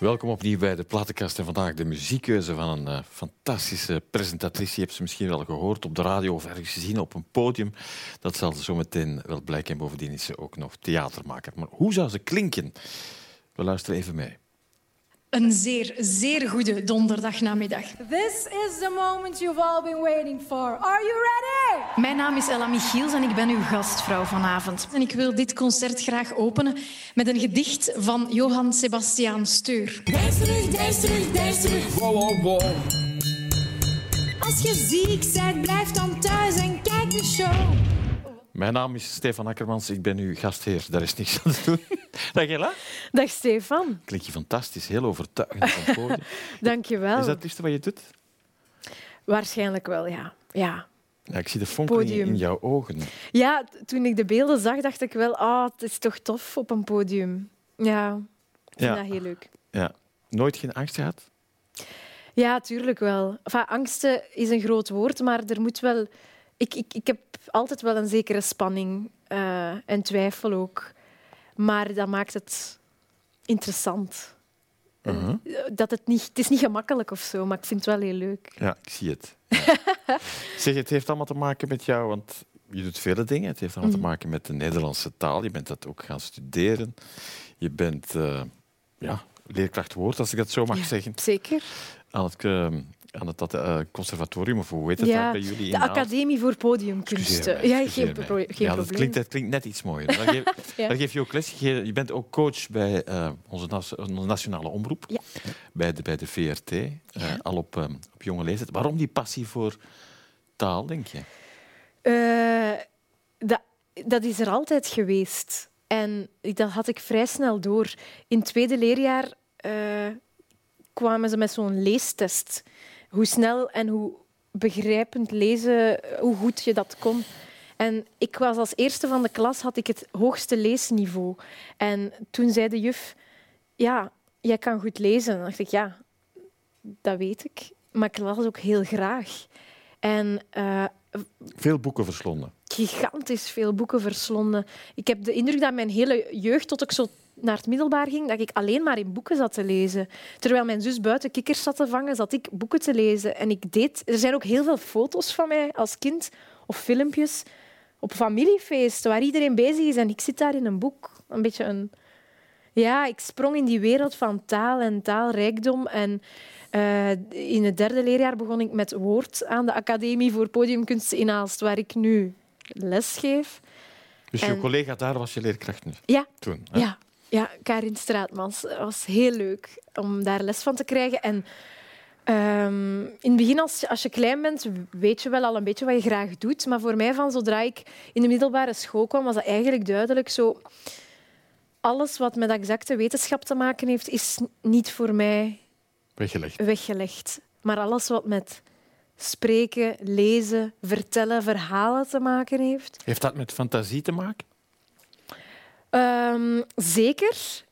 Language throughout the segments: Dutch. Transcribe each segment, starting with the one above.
Welkom opnieuw bij de Plattenkast en vandaag de muziekkeuze van een uh, fantastische presentatrice. Je hebt ze misschien wel gehoord op de radio of ergens gezien op een podium. Dat zal ze zo meteen wel blijken. En bovendien is ze ook nog theatermaker. Maar hoe zou ze klinken? We luisteren even mee. Een zeer, zeer goede donderdagnamiddag. This is the moment you've all been waiting for. Are you ready? Mijn naam is Ella Michiels en ik ben uw gastvrouw vanavond. En ik wil dit concert graag openen met een gedicht van Johann Sebastian Steur. Dijs terug, terug, dijs terug. Wow, wow, wow. Als je ziek bent, blijf dan thuis en kijk de show. Mijn naam is Stefan Akkermans, ik ben uw gastheer. Daar is niks aan te doen. Dag Ella. Dag Stefan. Klinkt je fantastisch, heel overtuigend podium. Dank je wel. Is dat het eerste wat je doet? Waarschijnlijk wel, ja. ja. Ja, ik zie de fonkeling in jouw ogen. Ja, toen ik de beelden zag, dacht ik wel, ah, het is toch tof op een podium. Ja, ik vind Ja. dat heel leuk. Ja. Nooit geen angst gehad? Ja, tuurlijk wel. Enfin, angsten is een groot woord, maar er moet wel... Ik, ik, ik heb altijd wel een zekere spanning eh, en twijfel ook. Maar dat maakt het interessant. Uh-huh. Dat het, niet, het is niet gemakkelijk of zo, maar ik vind het wel heel leuk. Ja, ik zie het. Ja. zeg, het heeft allemaal te maken met jou, want je doet vele dingen. Het heeft allemaal Mhm. te maken met de Nederlandse taal. Je bent dat ook gaan studeren. Je bent eh, ja, leerkracht woord, als ik dat zo mag Ja. zeggen, Zeker. aan het, eh, aan het dat, eh, conservatorium, of hoe heet het Ja, bij jullie? in De? Academie voor Podiumkunsten. Ja, geen, pro- geen ja, probleem. dat klinkt, dat klinkt net iets mooier. Daar geef, Ja. daar geef je ook les. Je, je bent ook coach bij eh, onze, nas- onze nationale omroep, Ja. bij, de, bij de VRT, eh, al op, op jonge leeftijd. Waarom die passie voor taal, denk je? Dat, dat is er altijd geweest. En dat had ik vrij snel door. In het tweede leerjaar kwamen ze met zo'n leestest. Hoe snel en hoe begrijpend lezen, hoe goed je dat kon. En ik was als eerste van de klas, had ik het hoogste leesniveau. En toen zei de juf, ja, jij kan goed lezen. Dan dacht ik, ja, dat weet ik. Maar ik las ook heel graag. En eh, Veel boeken verslonden. gigantisch veel boeken verslonden. Ik heb de indruk dat mijn hele jeugd, tot ik zo naar het middelbaar ging, dat ik alleen maar in boeken zat te lezen. Terwijl mijn zus buiten kikkers zat te vangen, zat ik boeken te lezen. En ik deed... Er zijn ook heel veel foto's van mij als kind, of filmpjes, op familiefeesten, waar iedereen bezig is en ik zit daar in een boek. Een beetje een... Ja, ik sprong in die wereld van taal en taalrijkdom. En eh, in het derde leerjaar begon ik met woord aan de Academie voor Podiumkunsten in Aalst, waar ik nu les geef. Dus je collega daar was je leerkracht nu? Ja, Toen? hè? ja, ja Karin Straatmans. Het was heel leuk om daar les van te krijgen. En ehm, in het begin, als je, als je klein bent, weet je wel al een beetje wat je graag doet. Maar voor mij, van zodra ik in de middelbare school kwam, was dat eigenlijk duidelijk zo... Alles wat met exacte wetenschap te maken heeft, is niet voor mij Weggelegd. weggelegd. Maar alles wat met spreken, lezen, vertellen, verhalen te maken heeft. Heeft dat met fantasie te maken? Ehm, zeker.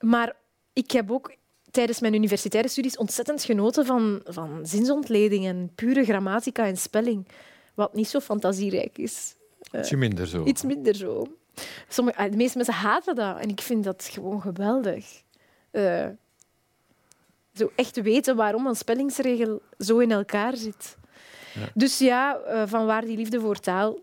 Maar ik heb ook tijdens mijn universitaire studies ontzettend genoten van, van zinsontleding en pure grammatica en spelling. Wat niet zo fantasierijk is. Ietsje minder zo. Iets minder zo. Sommige, ah, de meeste mensen haten dat en ik vind dat gewoon geweldig. Eh, zo echt weten waarom een spellingsregel zo in elkaar zit. Ja. Dus ja, eh, van waar die liefde voor taal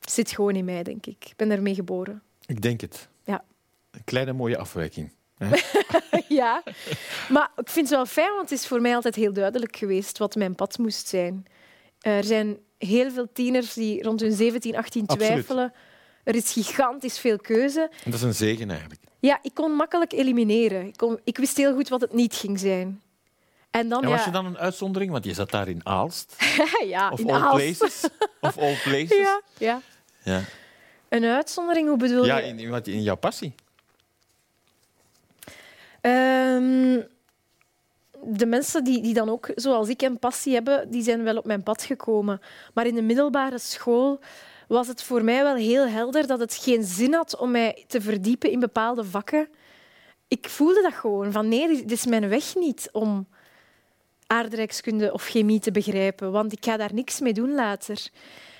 zit gewoon in mij, denk ik. Ik ben ermee geboren. Ik denk het. Ja. Een kleine mooie afwijking. ja, maar ik vind het wel fijn, want het is voor mij altijd heel duidelijk geweest wat mijn pad moest zijn. Er zijn heel veel tieners die rond hun 17, 18 Absoluut. twijfelen. Er is gigantisch veel keuze. En dat is een zegen eigenlijk. Ja, ik kon makkelijk elimineren. Ik, kon, ik wist heel goed wat het niet ging zijn. En dan, En ja, was je dan een uitzondering? Want je zat daar in Aalst. ja, Of in all Aalst. places. Of all places. Ja, ja. Ja, Een uitzondering, hoe bedoel ja je? in, in, in jouw passie. Ehm, de mensen die, die dan ook, zoals ik, een passie hebben, die zijn wel op mijn pad gekomen. Maar in de middelbare school was het voor mij wel heel helder dat het geen zin had om mij te verdiepen in bepaalde vakken. Ik voelde dat gewoon, van nee, dit is mijn weg niet om aardrijkskunde of chemie te begrijpen, want ik ga daar niks mee doen later.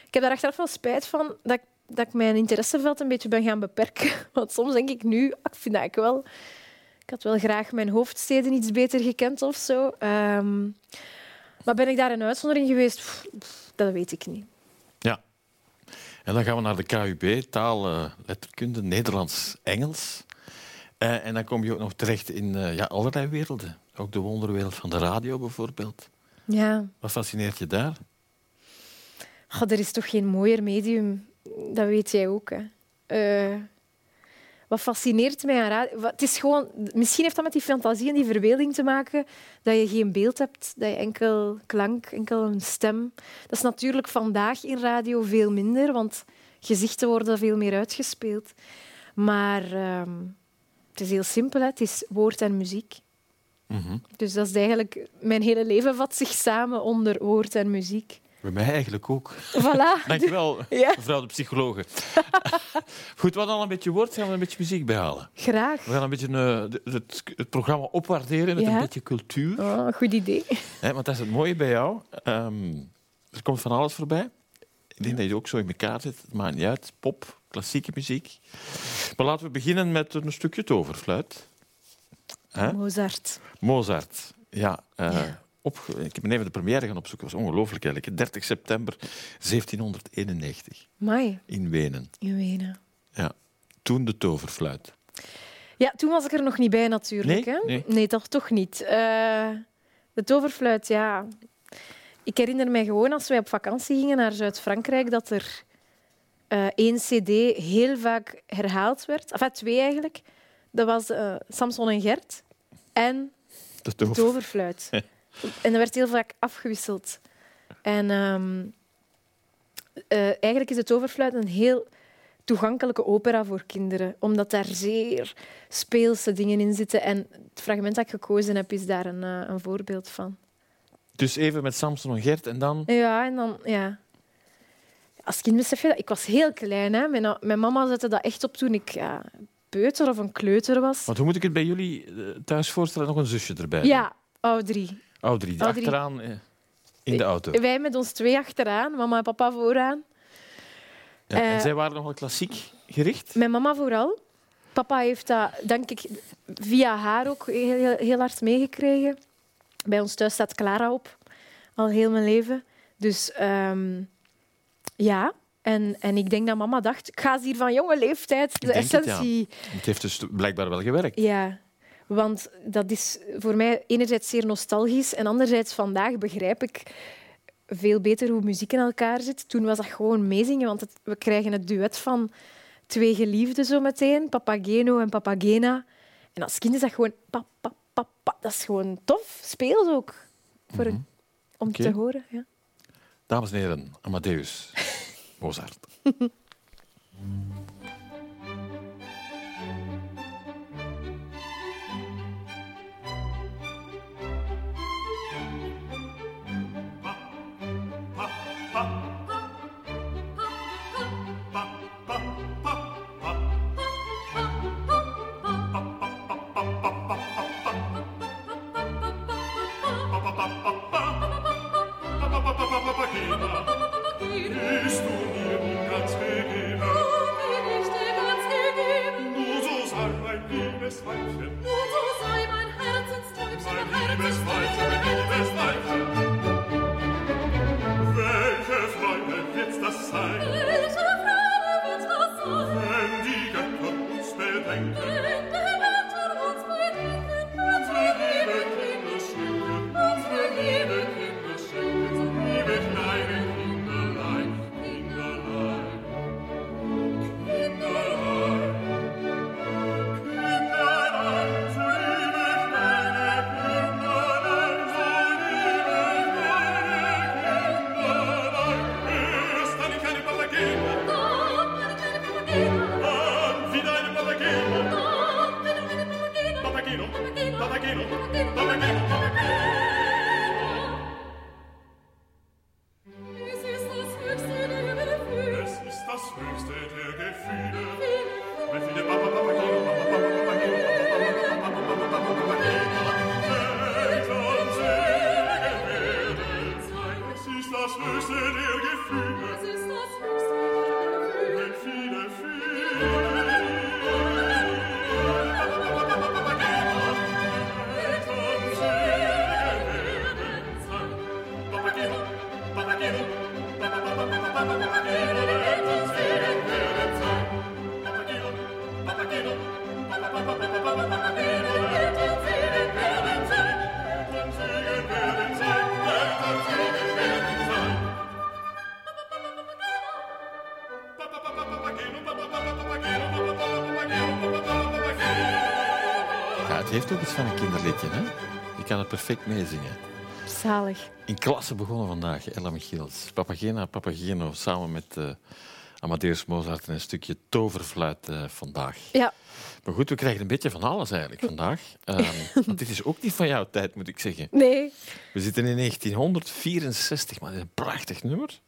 Ik heb daar achteraf wel spijt van dat ik, dat ik mijn interesseveld een beetje ben gaan beperken. Want soms denk ik nu, ah, ik vind dat ik wel Ik had wel graag mijn hoofdsteden iets beter gekend of zo. Ehm, maar ben ik daar een uitzondering geweest? Pff, pff, dat weet ik niet. En dan gaan we naar de KUB, taal, eh, letterkunde, Nederlands, Engels. Eh, en dan kom je ook nog terecht in eh, ja, allerlei werelden. Ook de wonderwereld van de radio bijvoorbeeld. Ja, Wat fascineert je daar? Goh, er is toch geen mooier medium. Dat weet jij ook. Hè. Eh, wat fascineert mij aan radio... wat- Het is gewoon... Misschien heeft dat met die fantasie en die verbeelding te maken dat je geen beeld hebt, dat je enkel klank, enkel een stem. Dat is natuurlijk vandaag in radio veel minder, want gezichten worden veel meer uitgespeeld. Maar ehm, het is heel simpel. Hè. Het is woord en muziek. Mhm. Dus dat is eigenlijk... Mijn hele leven vat zich samen onder woord en muziek. Bij mij eigenlijk ook. Voilà. Dankjewel, Ja. mevrouw de psychologe. Goed, we gaan al een beetje woord, gaan we een beetje muziek bijhalen. Graag. We gaan een beetje eh, het, het programma opwaarderen met Ja. een beetje cultuur. Oh, goed idee. Want dat is het mooie bij jou. Ehm, er komt van alles voorbij. Ik denk dat je ook zo in elkaar zit. Het maakt niet uit. Pop, klassieke muziek. Maar laten we beginnen met een stukje toverfluit. Mozart. Mozart. Ja, eh, Ja. Opge- ik heb even de première gaan opzoeken. Dat was ongelooflijk eigenlijk. 30 september 1791 Mai, in Wenen. in Wenen. Ja. Toen de toverfluit. Ja, toen was ik er nog niet bij natuurlijk. Nee? Hè? Nee. toch, toch niet. Eh, de toverfluit, ja. Ik herinner mij gewoon als wij op vakantie gingen naar Zuid-Frankrijk dat er eh, één cd heel vaak herhaald werd. Enfin, twee eigenlijk. Dat was eh, Samson en Gert en De de tover... toverfluit. En dat werd heel vaak afgewisseld. En ehm, eh, eigenlijk is de toverfluit een heel toegankelijke opera voor kinderen, omdat daar zeer speelse dingen in zitten. En het fragment dat ik gekozen heb, is daar een, eh, een voorbeeld van. Dus even met Samson en Gert en dan... Ja, en dan, ja. Als kind besef je dat. Ik was heel klein. Hè. Mijn, mijn mama zette dat echt op toen ik ja, peuter of een kleuter was. Want hoe moet ik het bij jullie eh, thuis voorstellen? Nog een zusje erbij? Ja, Oudrie, die Oudrie. achteraan eh, in de auto. Wij met ons twee achteraan, mama en papa vooraan. Ja, en eh, zij waren nogal klassiek gericht. Mijn mama vooral. Papa heeft dat, denk ik, via haar ook heel, heel, heel hard meegekregen. Bij ons thuis staat Clara op, al heel mijn leven. Dus ehm, ja, en, en ik denk dat mama dacht, ik ga ze hier van jonge leeftijd de denk het, ja. essentie... Het heeft dus blijkbaar wel gewerkt. Ja, want dat is voor mij enerzijds zeer nostalgisch en anderzijds vandaag begrijp ik veel beter hoe muziek in elkaar zit. Toen was dat gewoon meezingen, want het- we krijgen het duet van twee geliefden zo meteen, Papageno en Papagena. En als kind is dat gewoon pa, pa, pa, pa. Dat is gewoon tof. Speels ook. Voor een- om te horen. Ja. Dames en heren, Amadeus Mozart. mein liebes Weibchen. Du, du sei mein Herzensträumchen, mein liebes Weibchen, mein liebes Weibchen. Het heeft ook iets van een kinderliedje, hè? Je kan het perfect meezingen. Zalig. In klasse begonnen vandaag, Ella Michiels. Papagena Papageno samen met eh, Amadeus Mozart en een stukje toverfluit eh, vandaag. Ja, Maar goed, we krijgen een beetje van alles eigenlijk vandaag. Ehm, want dit is ook niet van jouw tijd, moet ik zeggen. nee. We zitten in 1964, maar dit is een prachtig nummer.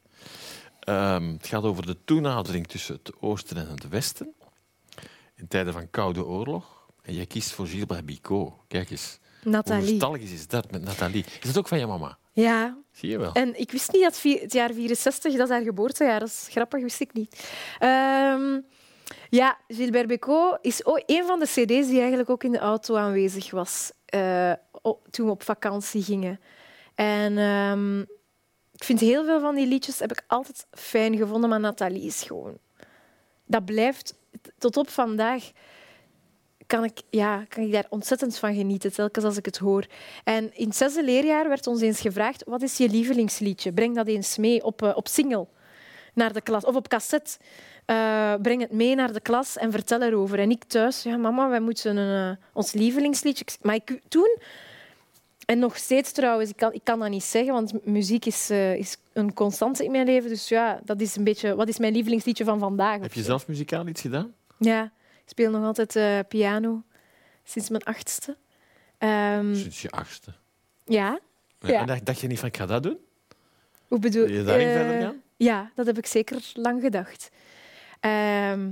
Ehm, het gaat over de toenadering tussen het oosten en het westen. In tijden van Koude Oorlog. En jij kiest voor Gilbert Bicot. Kijk eens. Hoe Nathalie. nostalgisch is dat met Nathalie? Is dat ook van je mama? Ja, Zie je wel. en ik wist niet dat het jaar 64, dat is haar geboortejaar. Dat is grappig, wist ik niet. Ehm, ja, Gilbert Bécaud is ook een van de cd's die eigenlijk ook in de auto aanwezig was eh, toen we op vakantie gingen. En ehm, ik vind heel veel van die liedjes heb ik altijd fijn gevonden, maar Nathalie is gewoon... Dat blijft tot op vandaag kan ik, ja, kan ik daar ontzettend van genieten, telkens als ik het hoor. En in het zesde leerjaar werd ons eens gevraagd, wat is je lievelingsliedje? Breng dat eens mee op, eh, op single naar de klas, of op cassette. Eh, breng het mee naar de klas en vertel erover. En ik thuis, ja mama, wij moeten een, eh, ons lievelingsliedje... Maar ik, toen, en nog steeds trouwens, ik kan, ik kan dat niet zeggen, want muziek is, is een constante in mijn leven. Dus ja, dat is een beetje... Wat is mijn lievelingsliedje van vandaag? Heb je zelf muzikaal iets gedaan? Ja, speel nog altijd eh, piano sinds mijn achtste. Ehm, Sinds je achtste. ja, Ja. Ja. En dacht, dacht je niet van, ik ga dat doen? hoe bedoel je daarin eh, verder gaan? Ja, dat heb ik zeker lang gedacht. Ehm,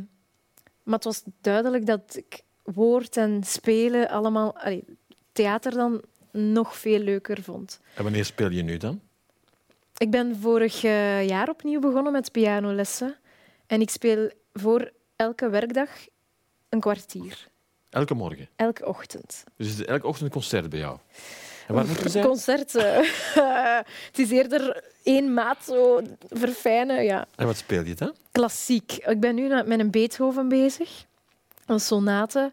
maar het was duidelijk dat ik woord en spelen allemaal... allee, theater dan nog veel leuker vond. En wanneer speel je nu dan? Ik ben vorig eh, jaar opnieuw begonnen met pianolessen. En ik speel voor elke werkdag een kwartier. Elke morgen. Elke ochtend. Dus het is elke ochtend een concert bij jou. En waar moeten we Het zijn? concert. eh, het is eerder één maat zo verfijnen. Ja. En wat speel je dan? Klassiek. Ik ben nu met een Beethoven bezig. Een sonate.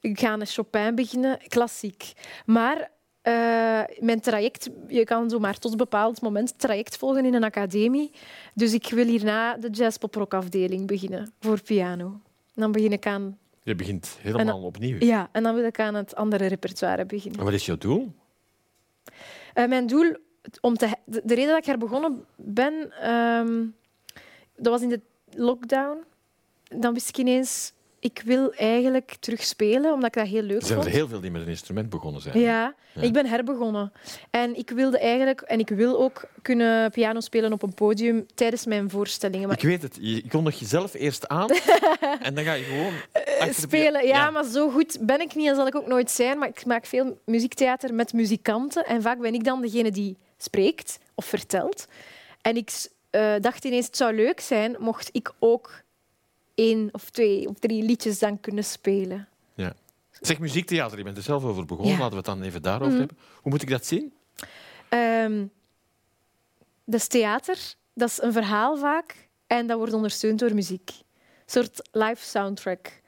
Ik ga een Chopin beginnen. Klassiek. Maar eh, mijn traject... Je kan zo maar tot een bepaald moment traject volgen in een academie. Dus ik wil hierna de jazz-pop-rock afdeling beginnen voor piano. Dan begin ik aan... Je begint helemaal opnieuw. Ja, en dan wil ik aan het andere repertoire beginnen. En wat is jouw doel? Eh, mijn doel, om te, de, de reden dat ik er begonnen ben, ehm, dat was in de lockdown. Dan wist ik ineens, ik wil eigenlijk terug spelen, omdat ik dat heel leuk Er zijn er vond. heel veel die met een instrument begonnen zijn. Ja, Ja. ik ben herbegonnen. En ik wilde eigenlijk, en ik wil ook kunnen piano spelen op een podium tijdens mijn voorstellingen. Maar Ik weet het. Je kondigt jezelf eerst aan en dan ga je gewoon de spelen, ja, maar zo goed ben ik niet en zal ik ook nooit zijn. Maar ik maak veel muziektheater met muzikanten. En vaak ben ik dan degene die spreekt of vertelt. En ik eh, dacht ineens, het zou leuk zijn mocht ik ook één of twee of drie liedjes dan kunnen spelen. Ja. Zeg muziektheater, je bent er zelf over begonnen. Ja. Laten we het dan even daarover Mhm. hebben. Hoe moet ik dat zien? Ehm, dat is theater, dat is een verhaal vaak. En dat wordt ondersteund door muziek. Een soort live soundtrack.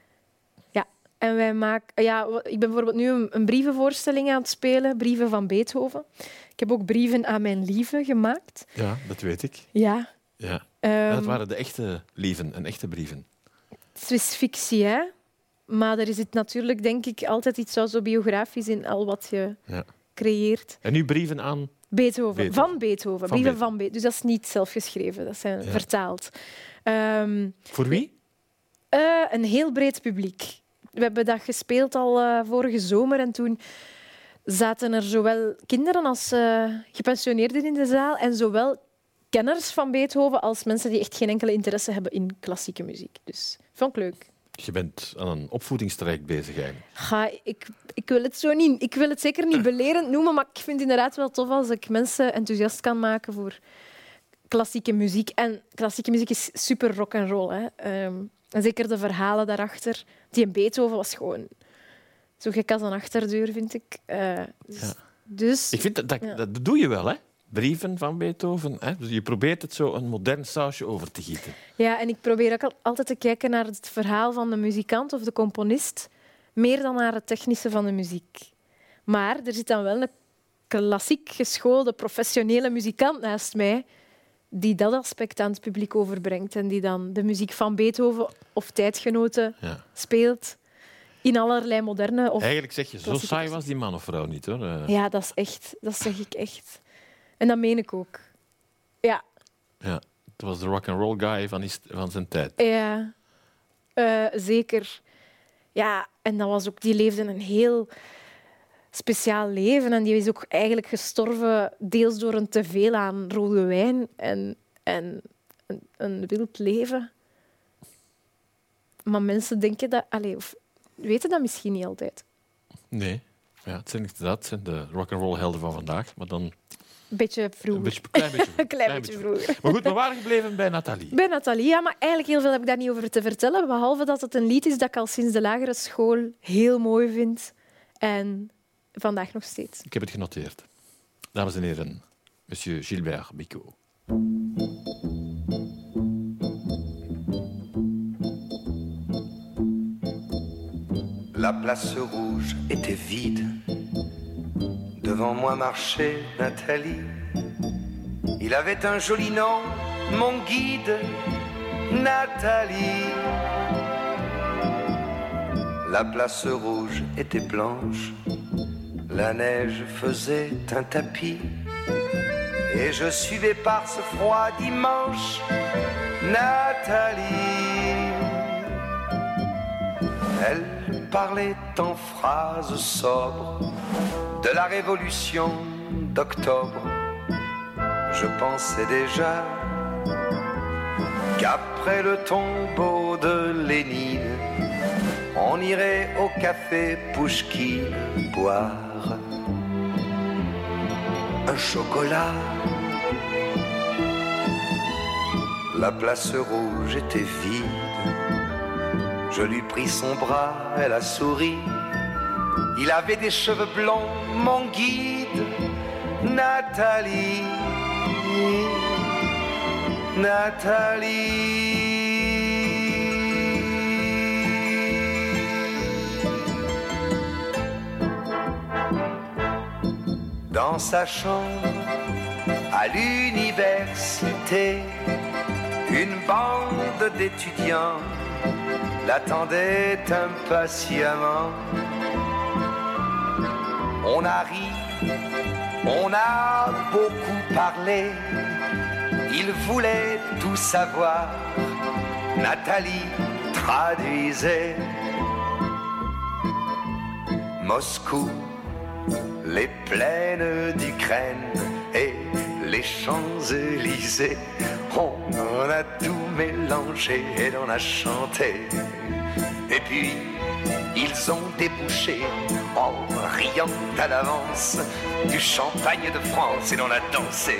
Ja, en wij maken... Ja, ik ben bijvoorbeeld nu een, een brievenvoorstelling aan het spelen. Brieven van Beethoven. Ik heb ook brieven aan mijn lieve gemaakt. Ja, dat weet ik. Ja. Ja. ehm, dat waren de echte lieven en echte brieven. Het is fictie, hè? Maar er zit natuurlijk, denk ik, altijd iets zo biografisch in al wat je Ja. creëert. En nu brieven aan... Beethoven. Beethoven. Van Beethoven. Van Brieven Beethoven. van Beethoven. Dus dat is niet zelf geschreven, dat zijn Ja. vertaald. Ehm, Voor wie? eh, een heel breed publiek. We hebben dat gespeeld al eh, vorige zomer en toen zaten er zowel kinderen als eh, gepensioneerden in de zaal en zowel kenners van Beethoven als mensen die echt geen enkele interesse hebben in klassieke muziek. Dus vond ik leuk. Je bent aan een opvoedingstraject bezig eigenlijk. Ga, ik, ik, wil het zo niet, ik wil het zeker niet belerend noemen, maar ik vind het inderdaad wel tof als ik mensen enthousiast kan maken voor klassieke muziek. En klassieke muziek is super rock and roll. Hè. Ehm, en zeker de verhalen daarachter. Die in Beethoven was gewoon zo gek als een achterdeur, vind ik. Eh, dus, Ja. dus Ik vind dat, dat, Ja. dat doe je wel, hè? Brieven van Beethoven. Hè? Dus je probeert het zo een modern sausje over te gieten. Ja, en ik probeer ook al- altijd te kijken naar het verhaal van de muzikant of de componist, meer dan naar het technische van de muziek. Maar er zit dan wel een klassiek geschoolde, professionele muzikant naast mij die dat aspect aan het publiek overbrengt en die dan de muziek van Beethoven of tijdgenoten Ja. speelt in allerlei moderne of Eigenlijk zeg je, zo saai was die man of vrouw niet. hoor. Eh, Ja, dat is echt. Dat zeg ik echt. En dat meen ik ook. Ja, ja. Het was de rock and roll guy van, van zijn tijd. ja Eh, zeker. Ja, en dat was ook, die leefde een heel speciaal leven. En die is ook eigenlijk gestorven deels door een teveel aan rode wijn en, en een, een wild leven. Maar mensen denken dat... Allee, of weten dat misschien niet altijd. Nee. Ja, het zijn inderdaad de rock and roll helden van vandaag. Maar dan beetje vroeger. een beetje, klein beetje vroeger. Een klein beetje vroeger. Maar goed, we waren gebleven bij Nathalie. Bij Nathalie, ja, maar eigenlijk heel veel heb ik daar niet over te vertellen. Behalve dat het een lied is dat ik al sinds de lagere school heel mooi vind. En vandaag nog steeds. Ik heb het genoteerd. Dames en heren, monsieur Gilbert Bicot. La place rouge était vide. Devant moi marchait Nathalie. Il avait un joli nom, mon guide, Nathalie. La place rouge était blanche. La neige faisait un tapis. Et je suivais par ce froid dimanche Nathalie. Elle parlait en phrases sobres de la révolution d'octobre. Je pensais déjà qu'après le tombeau de Lénine, on irait au café Pouchkine boire un chocolat. La place rouge était vide. Je lui pris son bras, elle a souri. Il avait des cheveux blonds, mon guide, Nathalie. Nathalie. Dans sa chambre, à l'université, une bande d'étudiants l'attendait impatiemment. On a ri, on a beaucoup parlé, il voulait tout savoir. Nathalie traduisait Moscou, les plaines d'Ukraine et les Champs-Élysées. On en a tout mélangé et l'on a chanté. Et puis, ils ont débouché en riant à l'avance du champagne de France et l'on a dansé.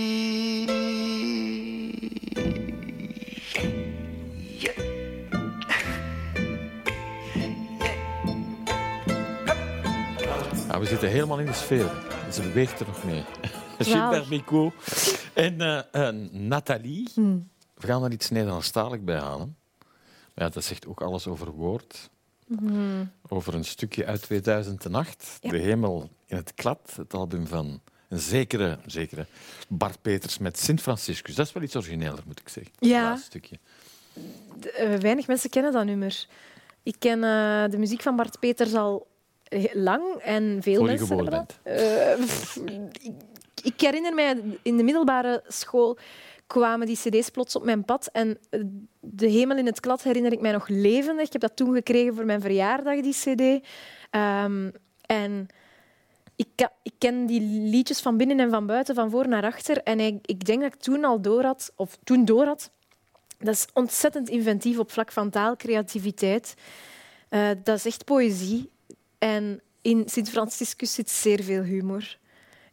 We zitten helemaal in de sfeer. Ze beweegt er nog mee. Bicot en eh, Nathalie. Hmm. We gaan er iets Nederlandstalig bij halen. Maar ja, dat zegt ook alles over woord. Over een stukje uit 2008. Ja. De hemel in het klad. Het album van een zekere, zekere Bart Peters met Sint Franciscus. Dat is wel iets origineler, moet ik zeggen. Ja. Laatste stukje. De- eh, weinig mensen kennen dat nummer. Ik ken de muziek van Bart Peters al lang en veel Voor mensen geboren hebben dat. Eh, pff, ik, ik herinner mij, in de middelbare school kwamen die cd's plots op mijn pad. En eh, De Hemel in het Klad herinner ik mij nog levendig. Ik heb dat toen gekregen voor mijn verjaardag, die cd. Ehm, en ik, ik ken die liedjes van binnen en van buiten, van voor naar achter. En ik, ik denk dat ik toen al door had, of toen door had, dat is ontzettend inventief op vlak van taal, creativiteit. Eh, dat is echt poëzie. En in Sint Franciscus zit zeer veel humor.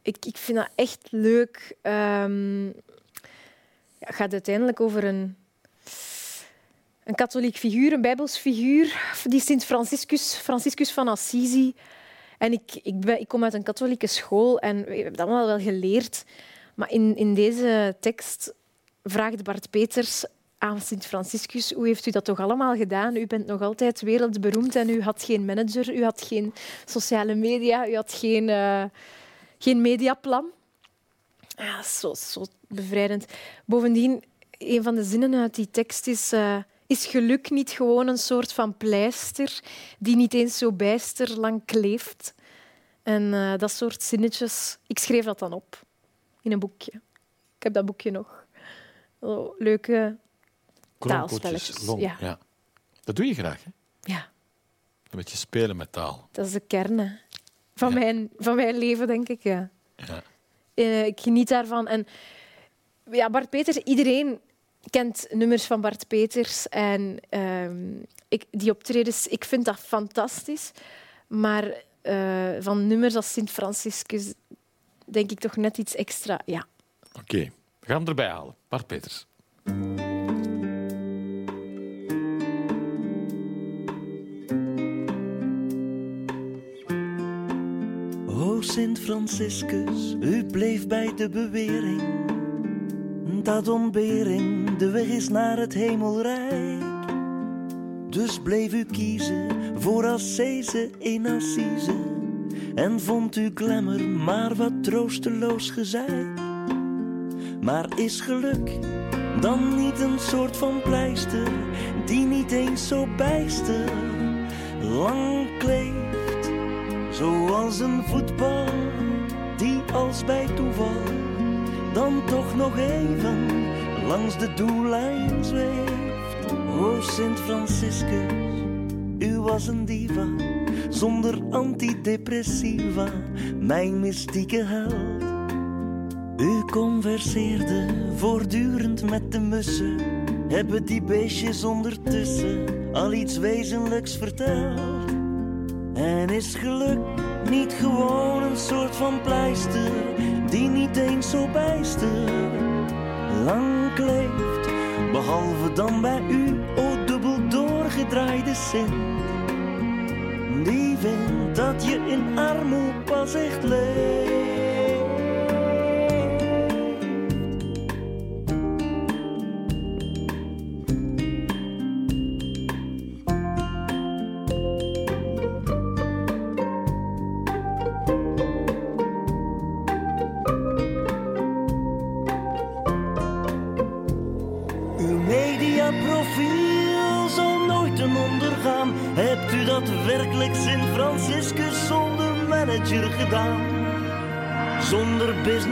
Ik, ik vind dat echt leuk. Ehm, het gaat uiteindelijk over een, een katholiek figuur, een bijbels figuur, die Sint Franciscus, Franciscus van Assisi. En ik, ik, ik kom uit een katholieke school en we hebben dat allemaal wel geleerd. Maar in, in deze tekst vraagt Bart Peters aan Sint Franciscus, hoe heeft u dat toch allemaal gedaan? U bent nog altijd wereldberoemd en u had geen manager, u had geen sociale media, u had geen, eh, geen mediaplan. Ja, zo, zo bevrijdend. Bovendien, een van de zinnen uit die tekst is... eh, is geluk niet gewoon een soort van pleister die niet eens zo bijster lang kleeft? En eh, dat soort zinnetjes, ik schreef dat dan op in een boekje. Ik heb dat boekje nog. Zo, leuke Taalspelletjes, long, ja. ja. Dat doe je graag, hè? Ja, Een beetje spelen met taal. dat is de kern hè, van, Ja. mijn, van mijn leven, denk ik. Ja. Ja. Eh, ik geniet daarvan. En ja, Bart Peters, iedereen kent nummers van Bart Peters. En ehm, ik, die optredens, ik vind dat fantastisch. Maar eh, van nummers als Sint Franciscus denk ik toch net iets extra. Ja. Oké, we gaan hem erbij halen. Bart Peters. Sint Franciscus, u bleef bij de bewering dat ontbering de weg is naar het hemelrijk. Dus bleef u kiezen voor Assese in Assise en vond u glamour maar wat troosteloos gezeik. Maar is geluk dan niet een soort van pleister die niet eens zo bijster lang kleeft? Zoals een voetbal die als bij toeval dan toch nog even langs de doellijn zweeft. O Sint Franciscus, u was een diva zonder antidepressiva, mijn mystieke held. U converseerde voortdurend met de mussen, hebben die beestjes ondertussen al iets wezenlijks verteld. En is geluk niet gewoon een soort van pleister die niet eens zo bijster lang kleeft? Behalve dan bij u, o dubbel doorgedraaide Sint, die vindt dat je in armoede pas echt leeft.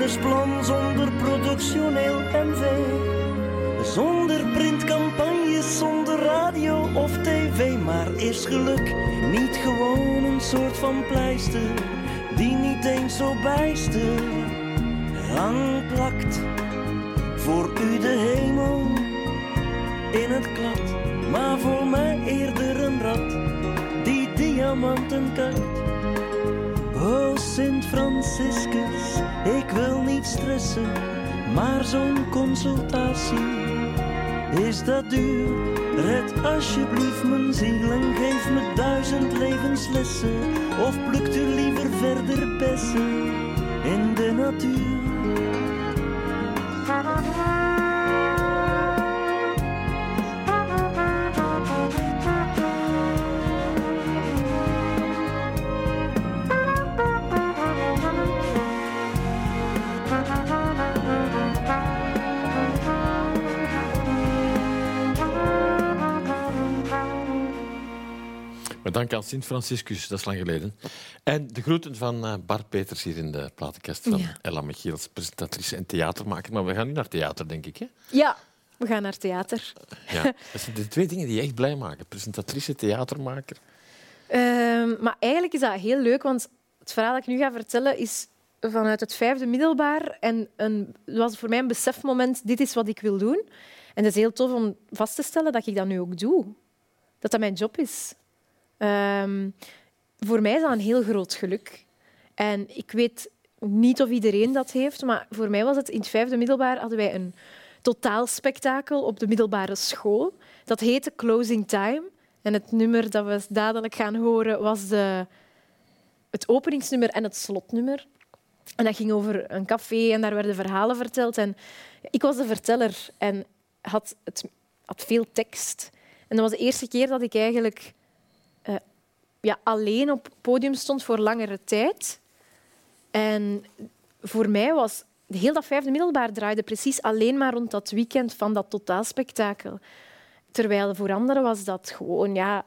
Businessplan, zonder productioneel MV. Zonder printcampagnes, zonder radio of tv. Maar is geluk niet gewoon een soort van pleister die niet eens zo bijster lang plakt? Voor u de hemel in het klad, maar voor mij eerder een rat die diamanten kakt. O Sint Franciscus, ik wil niet stressen, maar zo'n consultatie is dat duur. Red alsjeblieft mijn ziel en geef me duizend levenslessen. Of plukt u liever verder bessen in de natuur. Maar dank aan Sint Franciscus, dat is lang geleden. En de groeten van eh, Bart Peters hier in de platenkast van Ja. Ella Michiels, presentatrice en theatermaker. Maar we gaan nu naar theater, denk ik. Hè? Ja, we gaan naar theater. Ja. Dat zijn de twee dingen die je echt blij maken. Presentatrice, theatermaker. Ehm, maar eigenlijk is dat heel leuk, want het verhaal dat ik nu ga vertellen is vanuit het vijfde middelbaar. En een, het was voor mij een besefmoment, dit is wat ik wil doen. En het is heel tof om vast te stellen dat ik dat nu ook doe. Dat dat mijn job is. Ehm, voor mij is dat een heel groot geluk. En ik weet niet of iedereen dat heeft, maar voor mij was het in het vijfde middelbaar hadden wij een totaalspektakel op de middelbare school. Dat heette Closing Time. En het nummer dat we dadelijk gaan horen was de, het openingsnummer en het slotnummer. En dat ging over een café en daar werden verhalen verteld. En ik was de verteller en had, het, had veel tekst. En dat was de eerste keer dat ik eigenlijk ja, alleen op het podium stond voor langere tijd. En voor mij was heel dat vijfde middelbaar draaide precies alleen maar rond dat weekend van dat totaalspektakel. Terwijl voor anderen was dat gewoon ja,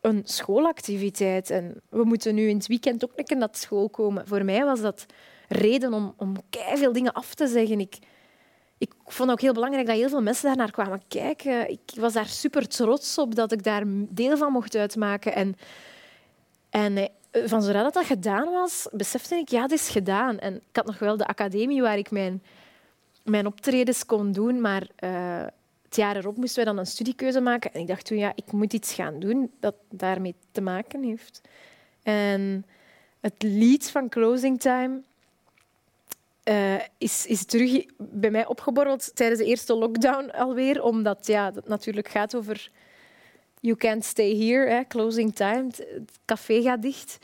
een schoolactiviteit. En we moeten nu in het weekend ook een keer naar school komen. Voor mij was dat reden om, om veel dingen af te zeggen. Ik, ik vond ook heel belangrijk dat heel veel mensen daar naar kwamen kijken. Ik was daar super trots op dat ik daar deel van mocht uitmaken. En, en eh, van zodra dat, dat gedaan was, besefte ik, ja, het is gedaan. En ik had nog wel de academie waar ik mijn, mijn optredens kon doen, maar eh, het jaar erop moesten wij dan een studiekeuze maken. En ik dacht toen, ja, ik moet iets gaan doen dat daarmee te maken heeft. En het lied van Closing Time eh, is, is terug bij mij opgeborreld tijdens de eerste lockdown alweer, omdat ja, het natuurlijk gaat over You can't stay here, hè, closing time. Het café gaat dicht.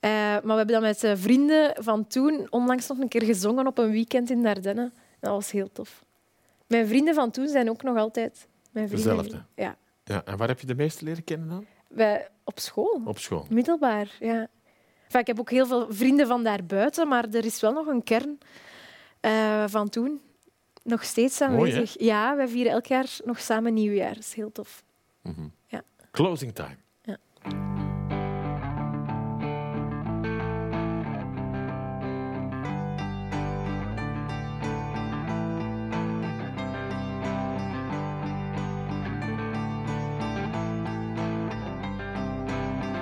Eh, maar we hebben dat met eh, vrienden van toen onlangs nog een keer gezongen op een weekend in Dardenne. Dat was heel tof. Mijn vrienden van toen zijn ook nog altijd mijn vrienden. Dezelfde? Ja. Ja. En waar heb je de meeste leren kennen dan? Wij, op school. Op school. Middelbaar, ja. Enfin, ik heb ook heel veel vrienden van daarbuiten, maar er is wel nog een kern eh, van toen. Nog steeds Mooi, aanwezig. ja, wij vieren elk jaar nog samen nieuwjaar. Dat is heel tof. Mhm. Ja. Closing time. Ja.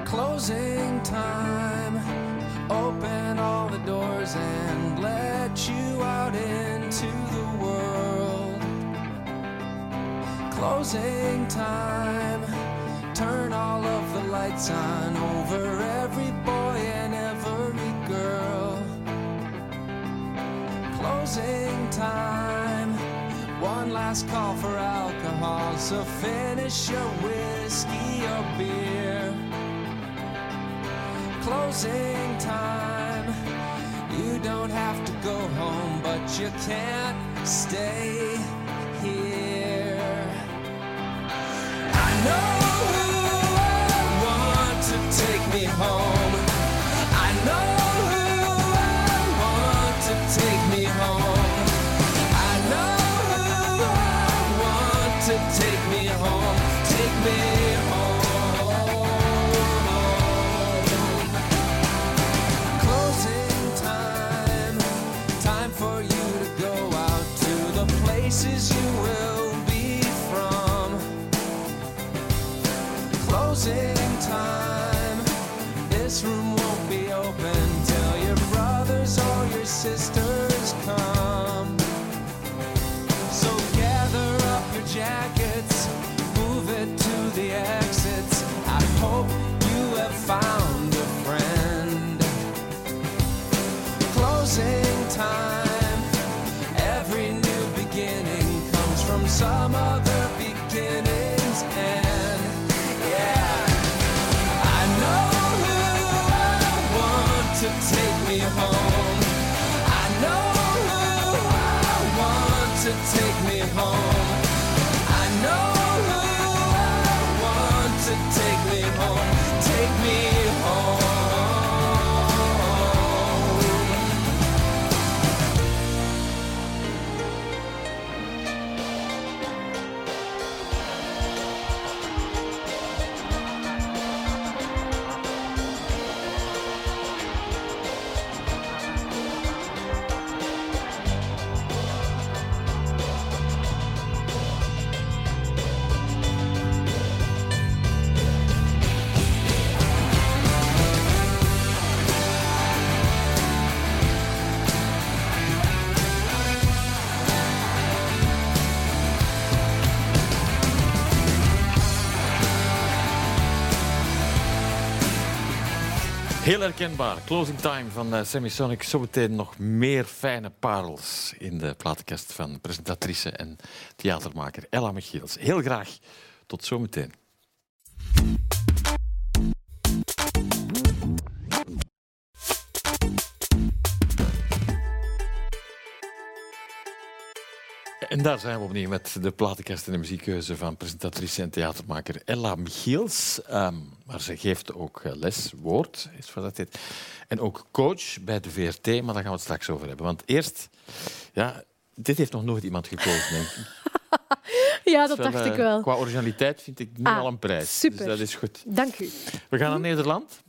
Closing time. Open all the doors and let you out into the world. Closing time. Turn all of the lights on over every boy and every girl. Closing time. One last call for alcohol, so finish your whiskey or beer. Closing time. You don't have to go home, but you can't stay here. I know me home. I know who I want to take me home. I know who I want to take me home. Take me home. Closing time. Time for you to go out to the places you will be from. Closing some other Heel herkenbaar. Closing time van eh, Semisonic. Zometeen nog meer fijne parels in de platenkast van presentatrice en theatermaker Ella Michiels. Heel graag. Tot zometeen. En daar zijn we opnieuw met de platenkast en de muziekkeuze van presentatrice en theatermaker Ella Michiels. Ehm, maar ze geeft ook eh, les, woord, is wat dat heet. En ook coach bij de VRT, maar daar gaan we het straks over hebben. Want eerst, ja, dit heeft nog nooit iemand gekozen, denk ik. Ja, dat dacht eh, ik wel. Qua originaliteit vind ik nu Ah, al een prijs. super. Dus dat is goed. Dank u. We gaan naar Nederland.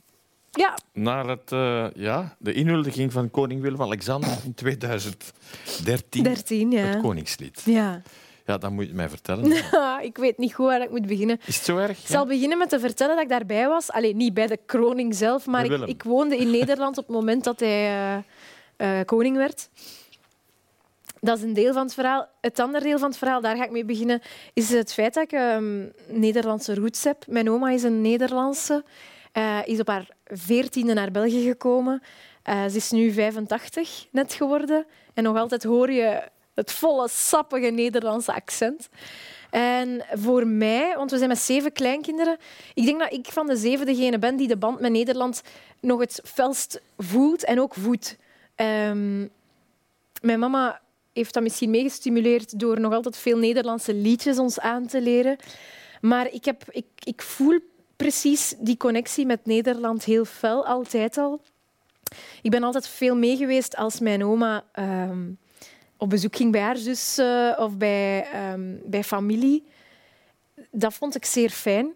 Ja, Naar het, eh, ja, de inhuldiging van koning Willem-Alexander in 2013. 13, ja. Het Koningslied. Ja. Ja, dat moet je mij vertellen. ik weet niet goed waar ik moet beginnen. Is het zo erg? Ik zal beginnen met te vertellen dat ik daarbij was. Alleen niet bij de kroning zelf, maar ik, ik woonde in Nederland op het moment dat hij eh, eh, koning werd. Dat is een deel van het verhaal. Het andere deel van het verhaal, daar ga ik mee beginnen, is het feit dat ik ehm, Nederlandse roots heb. Mijn oma is een Nederlandse, eh, is op haar veertiende naar België gekomen. Eh, ze is nu 85 net geworden. En nog altijd hoor je het volle, sappige Nederlandse accent. En voor mij, want we zijn met zeven kleinkinderen, ik denk dat ik van de zeven degene ben die de band met Nederland nog het felst voelt en ook voedt. Ehm, mijn mama heeft dat misschien meegestimuleerd door nog altijd veel Nederlandse liedjes ons aan te leren. Maar ik, heb, ik, ik voel precies die connectie met Nederland heel fel, altijd al. Ik ben altijd veel mee geweest als mijn oma ehm, op bezoek ging bij haar zus of bij, ehm, bij familie. Dat vond ik zeer fijn.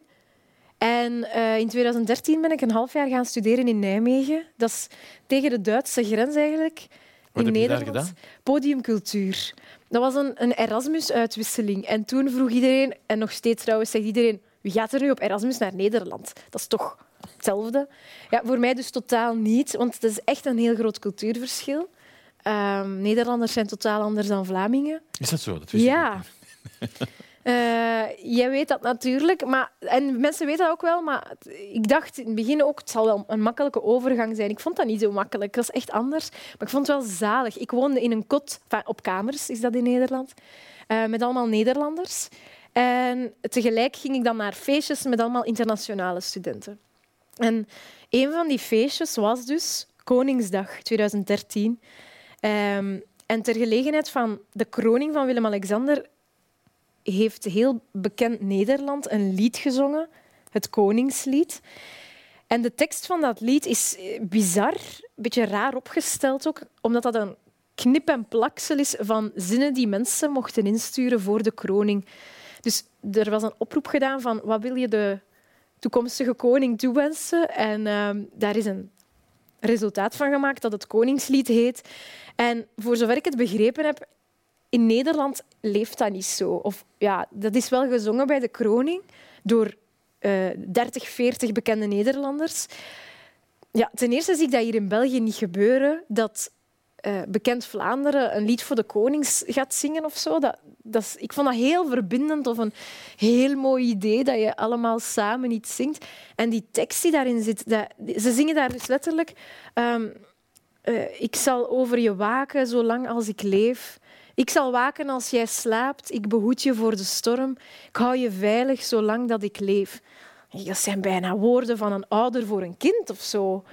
En eh, in 2013 ben ik een half jaar gaan studeren in Nijmegen. Dat is tegen de Duitse grens eigenlijk. Wat in Nederland. Podiumcultuur. Dat was een, een Erasmus-uitwisseling. En toen vroeg iedereen, en nog steeds trouwens zegt iedereen, wie gaat er nu op Erasmus naar Nederland? Dat is toch hetzelfde? Ja, voor mij dus totaal niet, want het is echt een heel groot cultuurverschil. Ehm, Nederlanders zijn totaal anders dan Vlamingen. Is dat zo? Dat wist ik Ja. Eh, jij weet dat natuurlijk, maar, en mensen weten dat ook wel, maar het- ik dacht in het begin ook, het zal wel een makkelijke overgang zijn. Ik vond dat niet zo makkelijk, dat is echt anders. Maar ik vond het wel zalig. Ik woonde in een kot, op kamers is dat in Nederland, eh, met allemaal Nederlanders. En tegelijk ging ik dan naar feestjes met allemaal internationale studenten. En een van die feestjes was dus Koningsdag 2013. Ehm, en ter gelegenheid van de kroning van Willem-Alexander heeft heel bekend Nederland een lied gezongen, het Koningslied. En de tekst van dat lied is eh, bizar, een beetje raar opgesteld ook, omdat dat een knip- en plaksel is van zinnen die mensen mochten insturen voor de kroning. Dus er was een oproep gedaan van wat wil je de toekomstige koning toewensen? En ehm, daar is een resultaat van gemaakt dat het Koningslied heet. En voor zover ik het begrepen heb, in Nederland leeft dat niet zo. Of, ja, dat is wel gezongen bij de kroning door eh 30, 40 bekende Nederlanders. Ja, ten eerste zie ik dat hier in België niet gebeuren, dat eh, bekend Vlaanderen een lied voor de konings gaat zingen of zo. Dat, dat is, ik vond dat heel verbindend of een heel mooi idee dat je allemaal samen iets zingt. En die tekst die daarin zit, dat, ze zingen daar dus letterlijk... ehm, eh, ik zal over je waken zolang als ik leef. Ik zal waken als jij slaapt, ik behoed je voor de storm, ik hou je veilig zolang dat ik leef. Dat zijn bijna woorden van een ouder voor een kind of zo.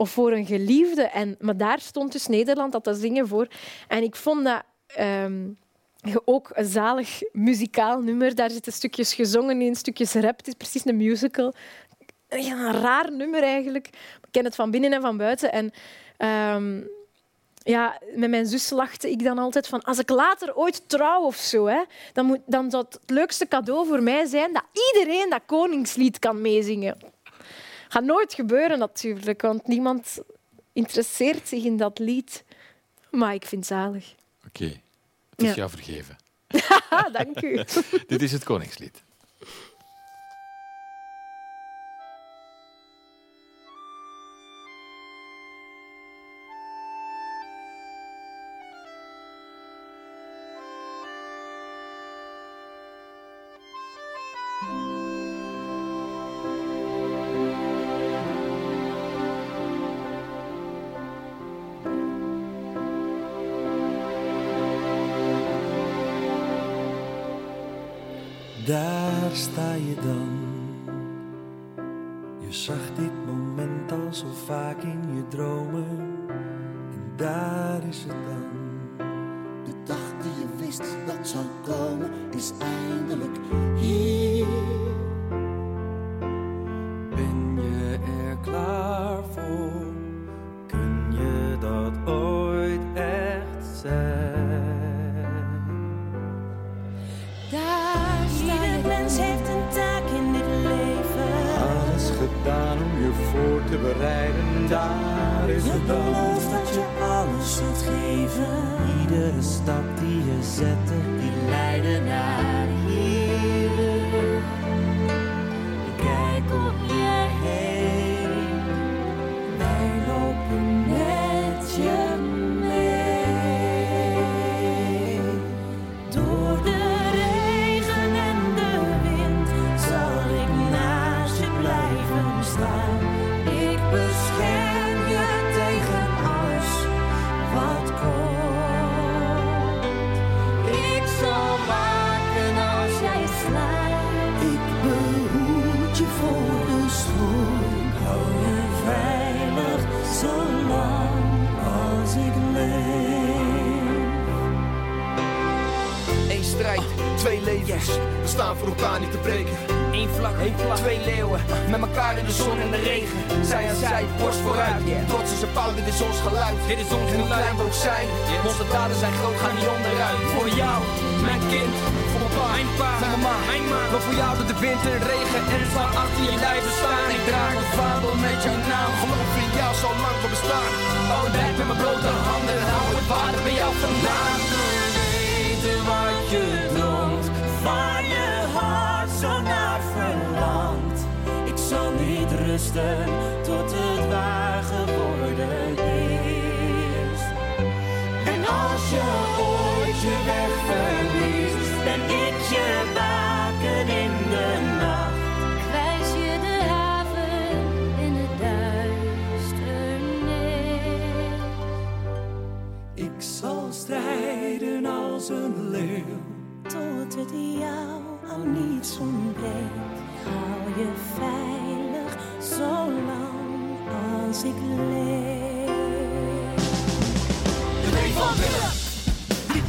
Of voor een geliefde. En, maar daar stond dus Nederland dat te zingen voor. En ik vond dat ehm, ook een zalig muzikaal nummer. Daar zitten stukjes gezongen in, stukjes rap. Het is precies een musical. Ja, een raar nummer eigenlijk. Ik ken het van binnen en van buiten. En ehm, ja, met mijn zus lachte ik dan altijd van als ik later ooit trouw of zo, hè, dan, moet, dan zou het leukste cadeau voor mij zijn dat iedereen dat koningslied kan meezingen. Gaat nooit gebeuren natuurlijk, want niemand interesseert zich in dat lied. Maar ik vind het zalig. Oké, het is Ja. jou vergeven. Dank u. Dit is het Koningslied. Sta je dan. Je zag dit moment al zo vaak in je dromen.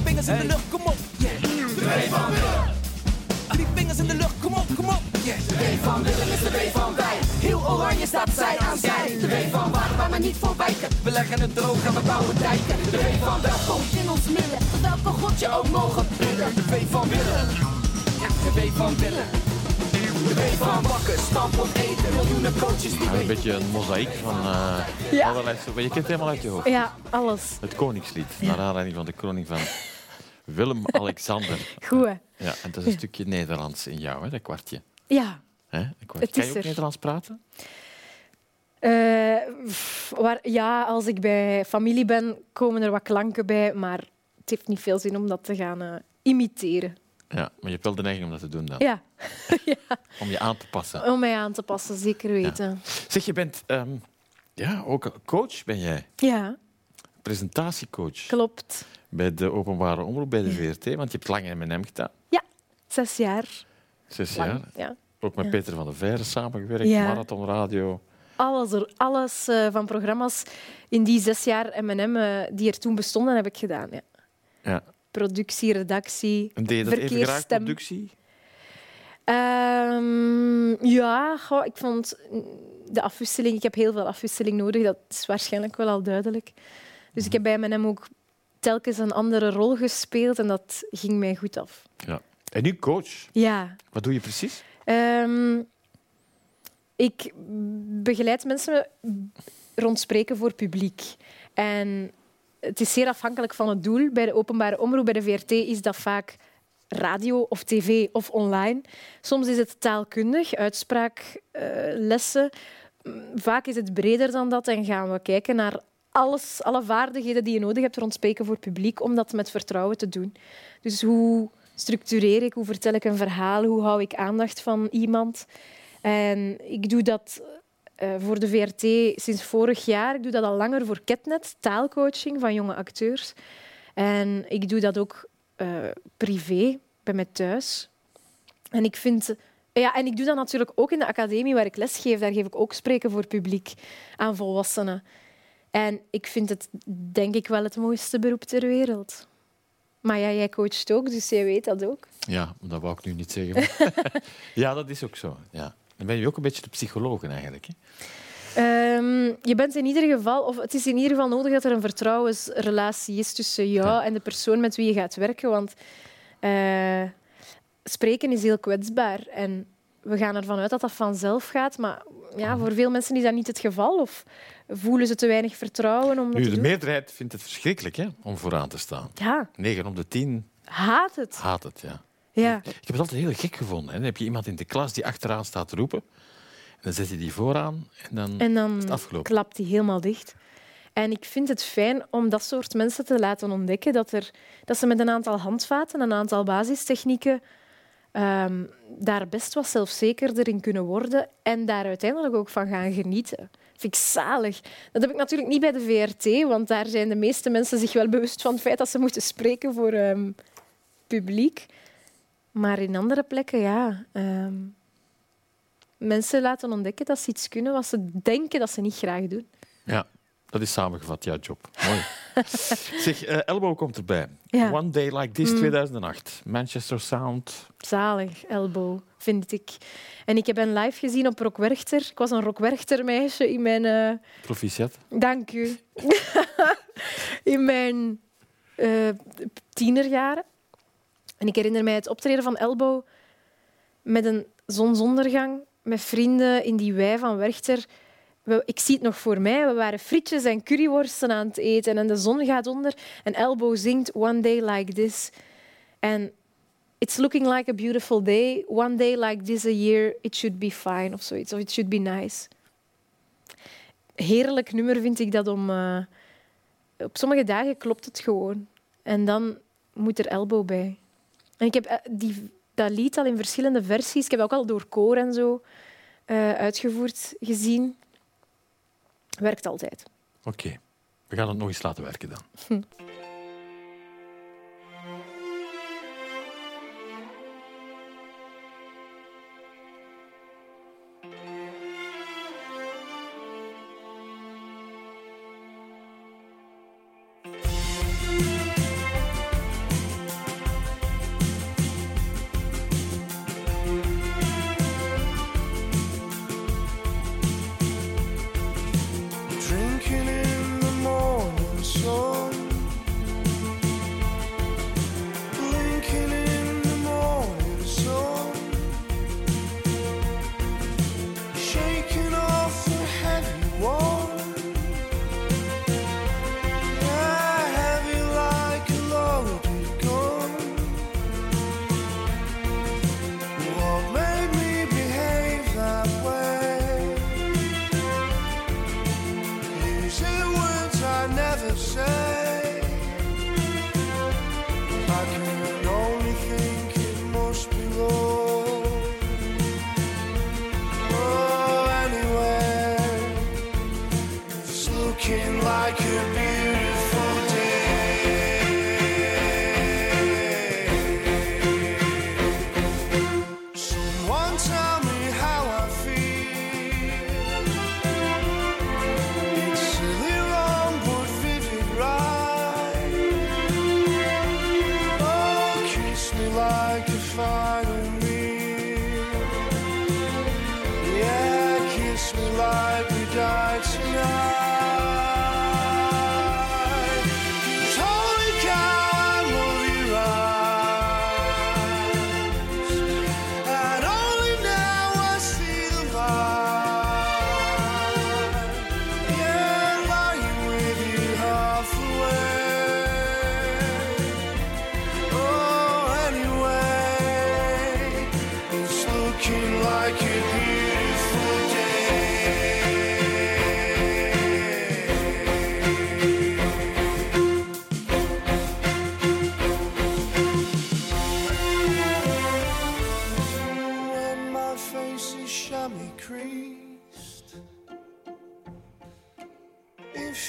Vingers in de lucht, kom op. Yeah. De W van Willem. Vingers in de lucht, kom op, kom op. Yeah. De W van Willem is de W van wij. Heel oranje staat zij aan zij. De W van waar, we niet voor wijken. We leggen het droog en we bouwen dijken. De W van welkom in ons midden. Welke god je ook mogen bidden. De W van Willem. Ja, de W van Willem. De van bakken, eten. Miljoenen die een beetje een mozaïek van eh Ja. allerlei soorten. Maar je kent het helemaal uit je hoofd. Ja, alles. Het Koningslied, naar aanleiding van de kroning van Willem-Alexander. Goed, hè? Ja, en dat is een stukje Nederlands in jou, hè, dat kwartje. Ja. Hè? Een kwartje. Het Kan is je ook er. Nederlands praten? Eh, waar, ja, als ik bij familie ben, komen er wat klanken bij, maar het heeft niet veel zin om dat te gaan eh, imiteren. Ja, maar je hebt wel de neiging om dat te doen dan. Ja, Om je aan te passen. om mij aan te passen, zeker weten. Zeg, je bent ehm, ja, ook coach, ben jij. Ja, Presentatiecoach. klopt. bij de openbare omroep, bij de VRT. Want je hebt lang in M&M gedaan, Ja, zes jaar. zes lang. jaar. Ja. Ook met Ja. Peter van der Veijren samengewerkt, Ja. Marathon Radio. Alles, er, alles eh, van programma's in die zes jaar M&M die er toen bestonden, heb ik gedaan. Ja. Ja. Productie, redactie, verkeersstem. productie? Ehm, ja, goh, ik vond de afwisseling... Ik heb heel veel afwisseling nodig. Dat is waarschijnlijk wel al duidelijk. Dus ik heb bij M&M ook telkens een andere rol gespeeld en dat ging mij goed af. Ja. En nu coach. Ja. Wat doe je precies? Ehm, ik begeleid mensen rond spreken voor publiek. En het is zeer afhankelijk van het doel. Bij de openbare omroep, bij de VRT, is dat vaak radio of tv of online. Soms is het taalkundig, uitspraaklessen. Vaak is het breder dan dat en gaan we kijken naar alles, alle vaardigheden die je nodig hebt rond spreken voor publiek, om dat met vertrouwen te doen. Dus hoe structureer ik, hoe vertel ik een verhaal, hoe hou ik aandacht van iemand. En ik doe dat eh, voor de VRT sinds vorig jaar. Ik doe dat al langer voor Ketnet, taalcoaching van jonge acteurs. En ik doe dat ook eh, privé, bij mij thuis. En ik vind... Ja, en ik doe dat natuurlijk ook in de academie waar ik lesgeef. Daar geef ik ook spreken voor publiek aan volwassenen. En ik vind het, denk ik, wel het mooiste beroep ter wereld. Maar ja, jij coacht ook, dus jij weet dat ook. Ja, dat wou ik nu niet zeggen. ja, dat is ook zo. Ja. Dan ben je ook een beetje de psycholoog eigenlijk. Hè? Ehm, je bent in ieder geval, of het is in ieder geval nodig dat er een vertrouwensrelatie is tussen jou en de persoon met wie je gaat werken. Want eh, spreken is heel kwetsbaar. En we gaan ervan uit dat dat vanzelf gaat. Maar ja, voor veel mensen is dat niet het geval. Of voelen ze te weinig vertrouwen om dat Nu, te de doen. meerderheid vindt het verschrikkelijk hè, om vooraan te staan. Ja, 9 op de 10 haat het. haat het. Ja. Ja. Ik heb het altijd heel gek gevonden. Hè. Dan heb je iemand in de klas die achteraan staat te roepen. En dan zet je die vooraan en dan, En is het afgelopen. klapt die helemaal dicht. En ik vind het fijn om dat soort mensen te laten ontdekken dat, er, dat ze met een aantal handvaten, een aantal basistechnieken, ehm, daar best wat zelfzekerder in kunnen worden en daar uiteindelijk ook van gaan genieten. Vind ik zalig. Dat heb ik natuurlijk niet bij de VRT, want daar zijn de meeste mensen zich wel bewust van het feit dat ze moeten spreken voor ehm, publiek. Maar in andere plekken, ja. ehm, mensen laten ontdekken dat ze iets kunnen wat ze denken dat ze niet graag doen. Ja, dat is samengevat, jouw job. Mooi. zeg, eh, Elbow komt erbij. Ja. One Day Like This, Mm. 2008. Manchester Sound. Zalig, Elbow, vind ik. En ik heb hen live gezien op Rock Werchter. Ik was een Rock Werchter meisje in mijn... eh, Proficiat. Dank u. in mijn eh, tienerjaren. En ik herinner mij het optreden van Elbow met een zonsondergang, met vrienden in die wei van Werchter. We- ik zie het nog voor mij. We waren frietjes en curryworsten aan het eten en de zon gaat onder en Elbow zingt One Day Like This. En It's looking like a beautiful day. One day like this a year, it should be fine of zoiets. Of it should be nice heerlijk nummer vind ik dat om... eh, op sommige dagen klopt het gewoon. En dan moet er elbow bij. En ik heb eh, die, dat lied al in verschillende versies. Ik heb ook al door koor en zo eh, uitgevoerd gezien. Werkt altijd. Oké, we gaan het nog eens laten werken dan. Hm.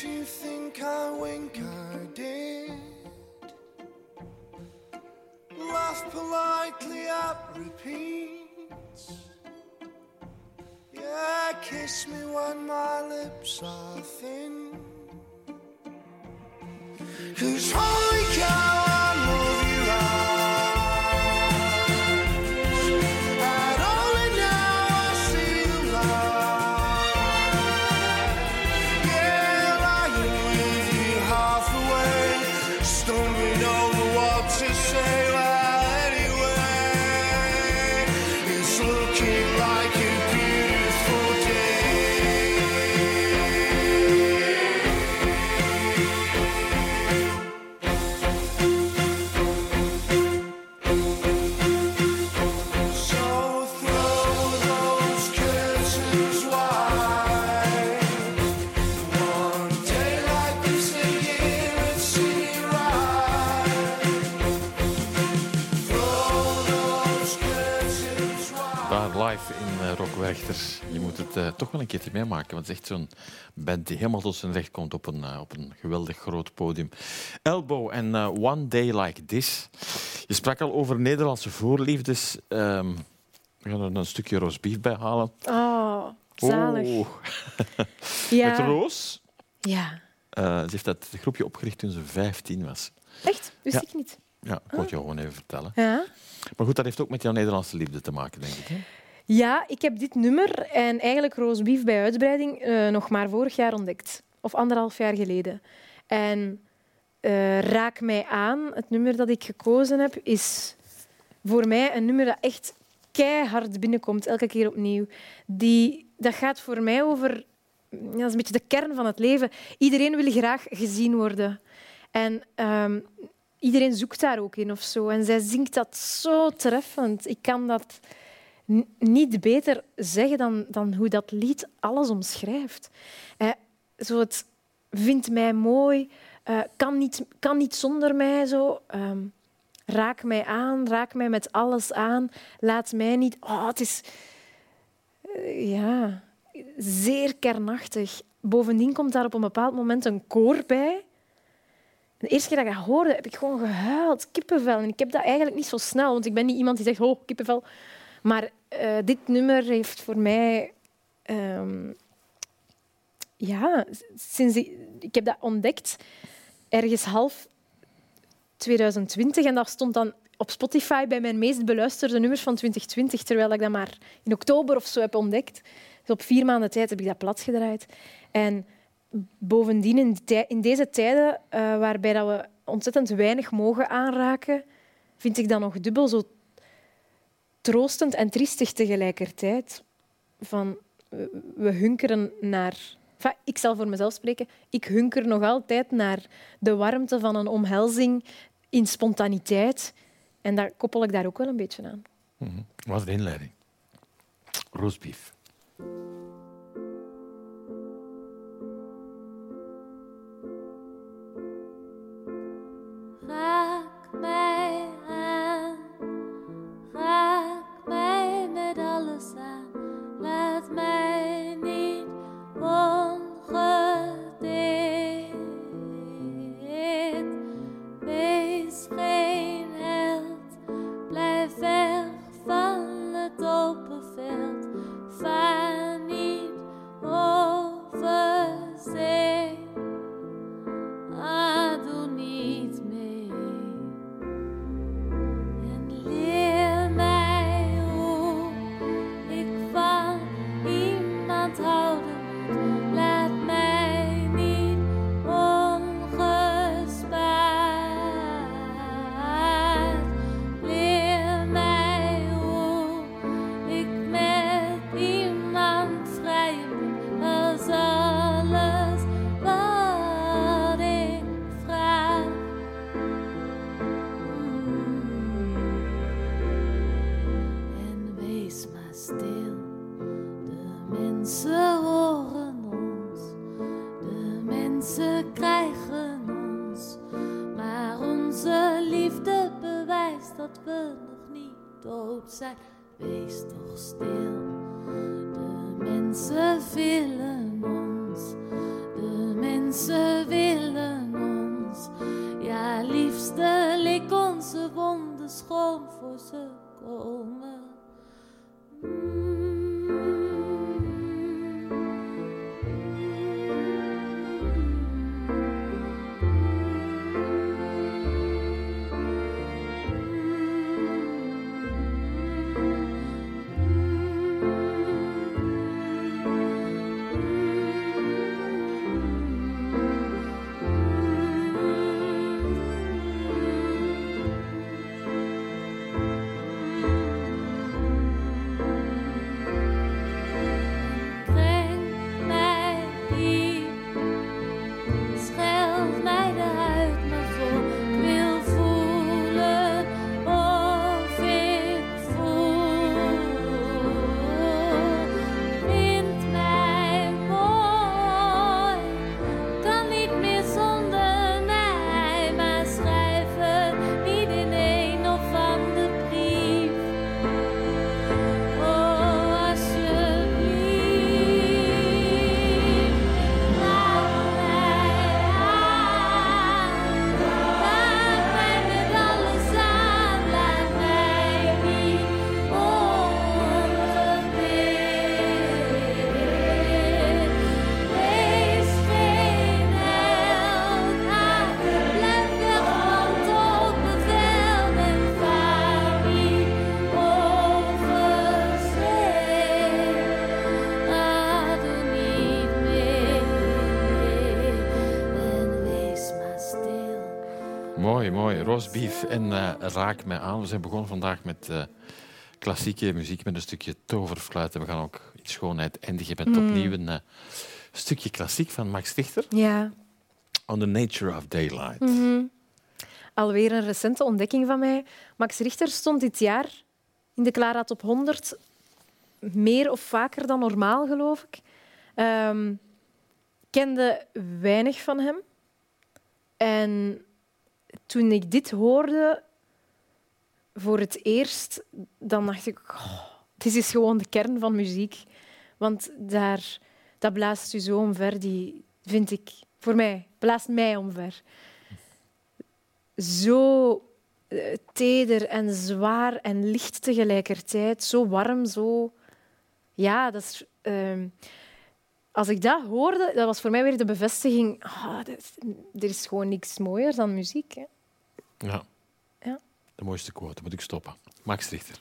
you think I wink, I did. Laugh politely at repeats. Yeah, kiss me when my lips are thin. Cause holy cow, Je moet het eh, toch wel een keertje meemaken, want het is echt zo'n band die helemaal tot zijn recht komt op een, eh, op een geweldig groot podium. Elbow en eh, One Day Like This. Je sprak al over Nederlandse voorliefdes. Ehm, we gaan er een stukje roastbeef bij halen. Oh, zalig. Oh. Ja. Met Roos. Ja. Ze heeft dat groepje opgericht toen ze 15 was. Echt? Wist Ja. ik niet. Ja, ik het je gewoon even vertellen. Ja. Maar goed, dat heeft ook met jouw Nederlandse liefde te maken, denk ik. Hè? Ja, ik heb dit nummer en eigenlijk roastbeef bij uitbreiding eh, nog maar vorig jaar ontdekt. Of anderhalf jaar geleden. En eh, Raak mij aan, het nummer dat ik gekozen heb, is voor mij een nummer dat echt keihard binnenkomt, elke keer opnieuw. Die, dat gaat voor mij over... Dat is een beetje de kern van het leven. Iedereen wil graag gezien worden. En ehm, iedereen zoekt daar ook in of zo. En zij zingt dat zo treffend. Ik kan dat niet beter zeggen dan, dan hoe dat lied alles omschrijft. Zo het vindt mij mooi, eh, kan, niet, kan niet zonder mij. Zo. Ehm, raak mij aan, raak mij met alles aan. Laat mij niet... Oh, het is... eh, ja, zeer kernachtig. Bovendien komt daar op een bepaald moment een koor bij. De eerste keer dat ik dat hoorde, heb ik gewoon gehuild, kippenvel. En ik heb dat eigenlijk niet zo snel, want ik ben niet iemand die zegt, oh, kippenvel. Maar eh, dit nummer heeft voor mij... ehm, ja, sinds ik, ik heb dat ontdekt ergens half 2020 en dat stond dan op Spotify bij mijn meest beluisterde nummers van 2020, terwijl ik dat maar in oktober of zo heb ontdekt. Dus op vier maanden tijd heb ik dat platgedraaid. En bovendien, in, deze tijden eh, waarbij dat we ontzettend weinig mogen aanraken, vind ik dat nog dubbel zo troostend en triestig tegelijkertijd. Van, we, hunkeren naar... Ik zal voor mezelf spreken. Ik hunker nog altijd naar de warmte van een omhelzing in spontaniteit. En daar koppel ik daar ook wel een beetje aan. Mhm. Wat een inleiding. Roastbeef. Roastbeef en eh, Raak mij aan. We zijn begonnen vandaag met eh, klassieke muziek met een stukje toverfluit. En we gaan ook in schoonheid eindigen met Mm. opnieuw een eh, stukje klassiek van Max Stichter. Ja. On the Nature of Daylight. Mhm. Alweer een recente ontdekking van mij. Max Richter stond dit jaar in de Clara Top 100 meer of vaker dan normaal, geloof ik. Ehm, kende weinig van hem. En toen ik dit hoorde voor het eerst, dan dacht ik, oh, dit is gewoon de kern van muziek. Want daar, dat blaast u zo omver, die vind ik, voor mij, blaast mij omver. Zo eh, teder en zwaar en licht tegelijkertijd. Zo warm, zo... Ja, dat ehm, als ik dat hoorde, dat was voor mij weer de bevestiging... ah, er is gewoon niks mooier dan muziek. Hè. Ja. Ja. De mooiste quote, moet ik stoppen. Max Richter.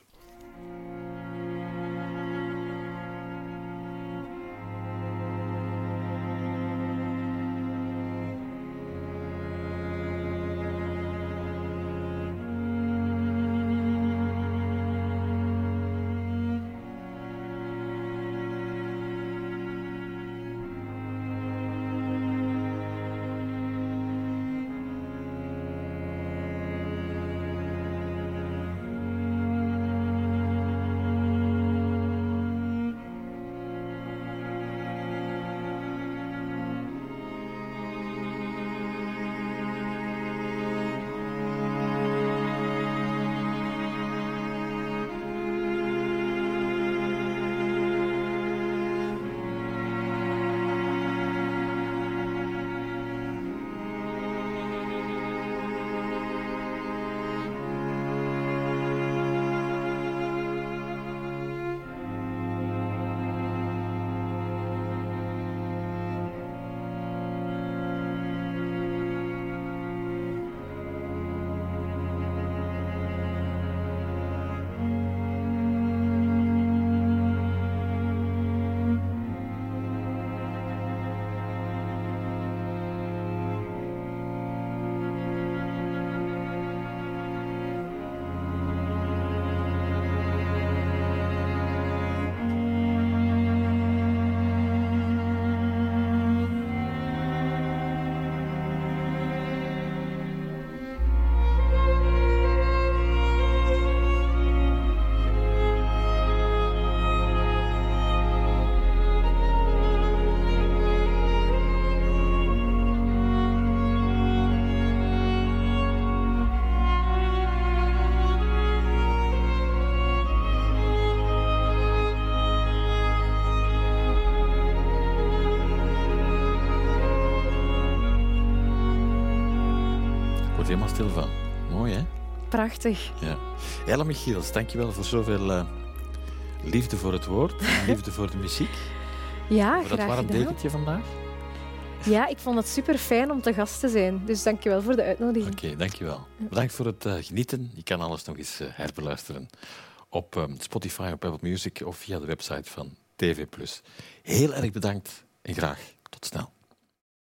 Stil van. Mooi, hè? Prachtig. Ja. Ella Michiels, dankjewel voor zoveel eh, liefde voor het woord, liefde voor de muziek. Ja, Voor dat warm dekentje vandaag. Ja, ik vond het super fijn om te gast te zijn. Dus dankjewel voor de uitnodiging. Oké, dankjewel. Bedankt voor het eh, genieten. Je kan alles nog eens eh, herbeluisteren op ehm, Spotify, op Apple Music of via de website van TV+. Heel erg bedankt en graag tot snel.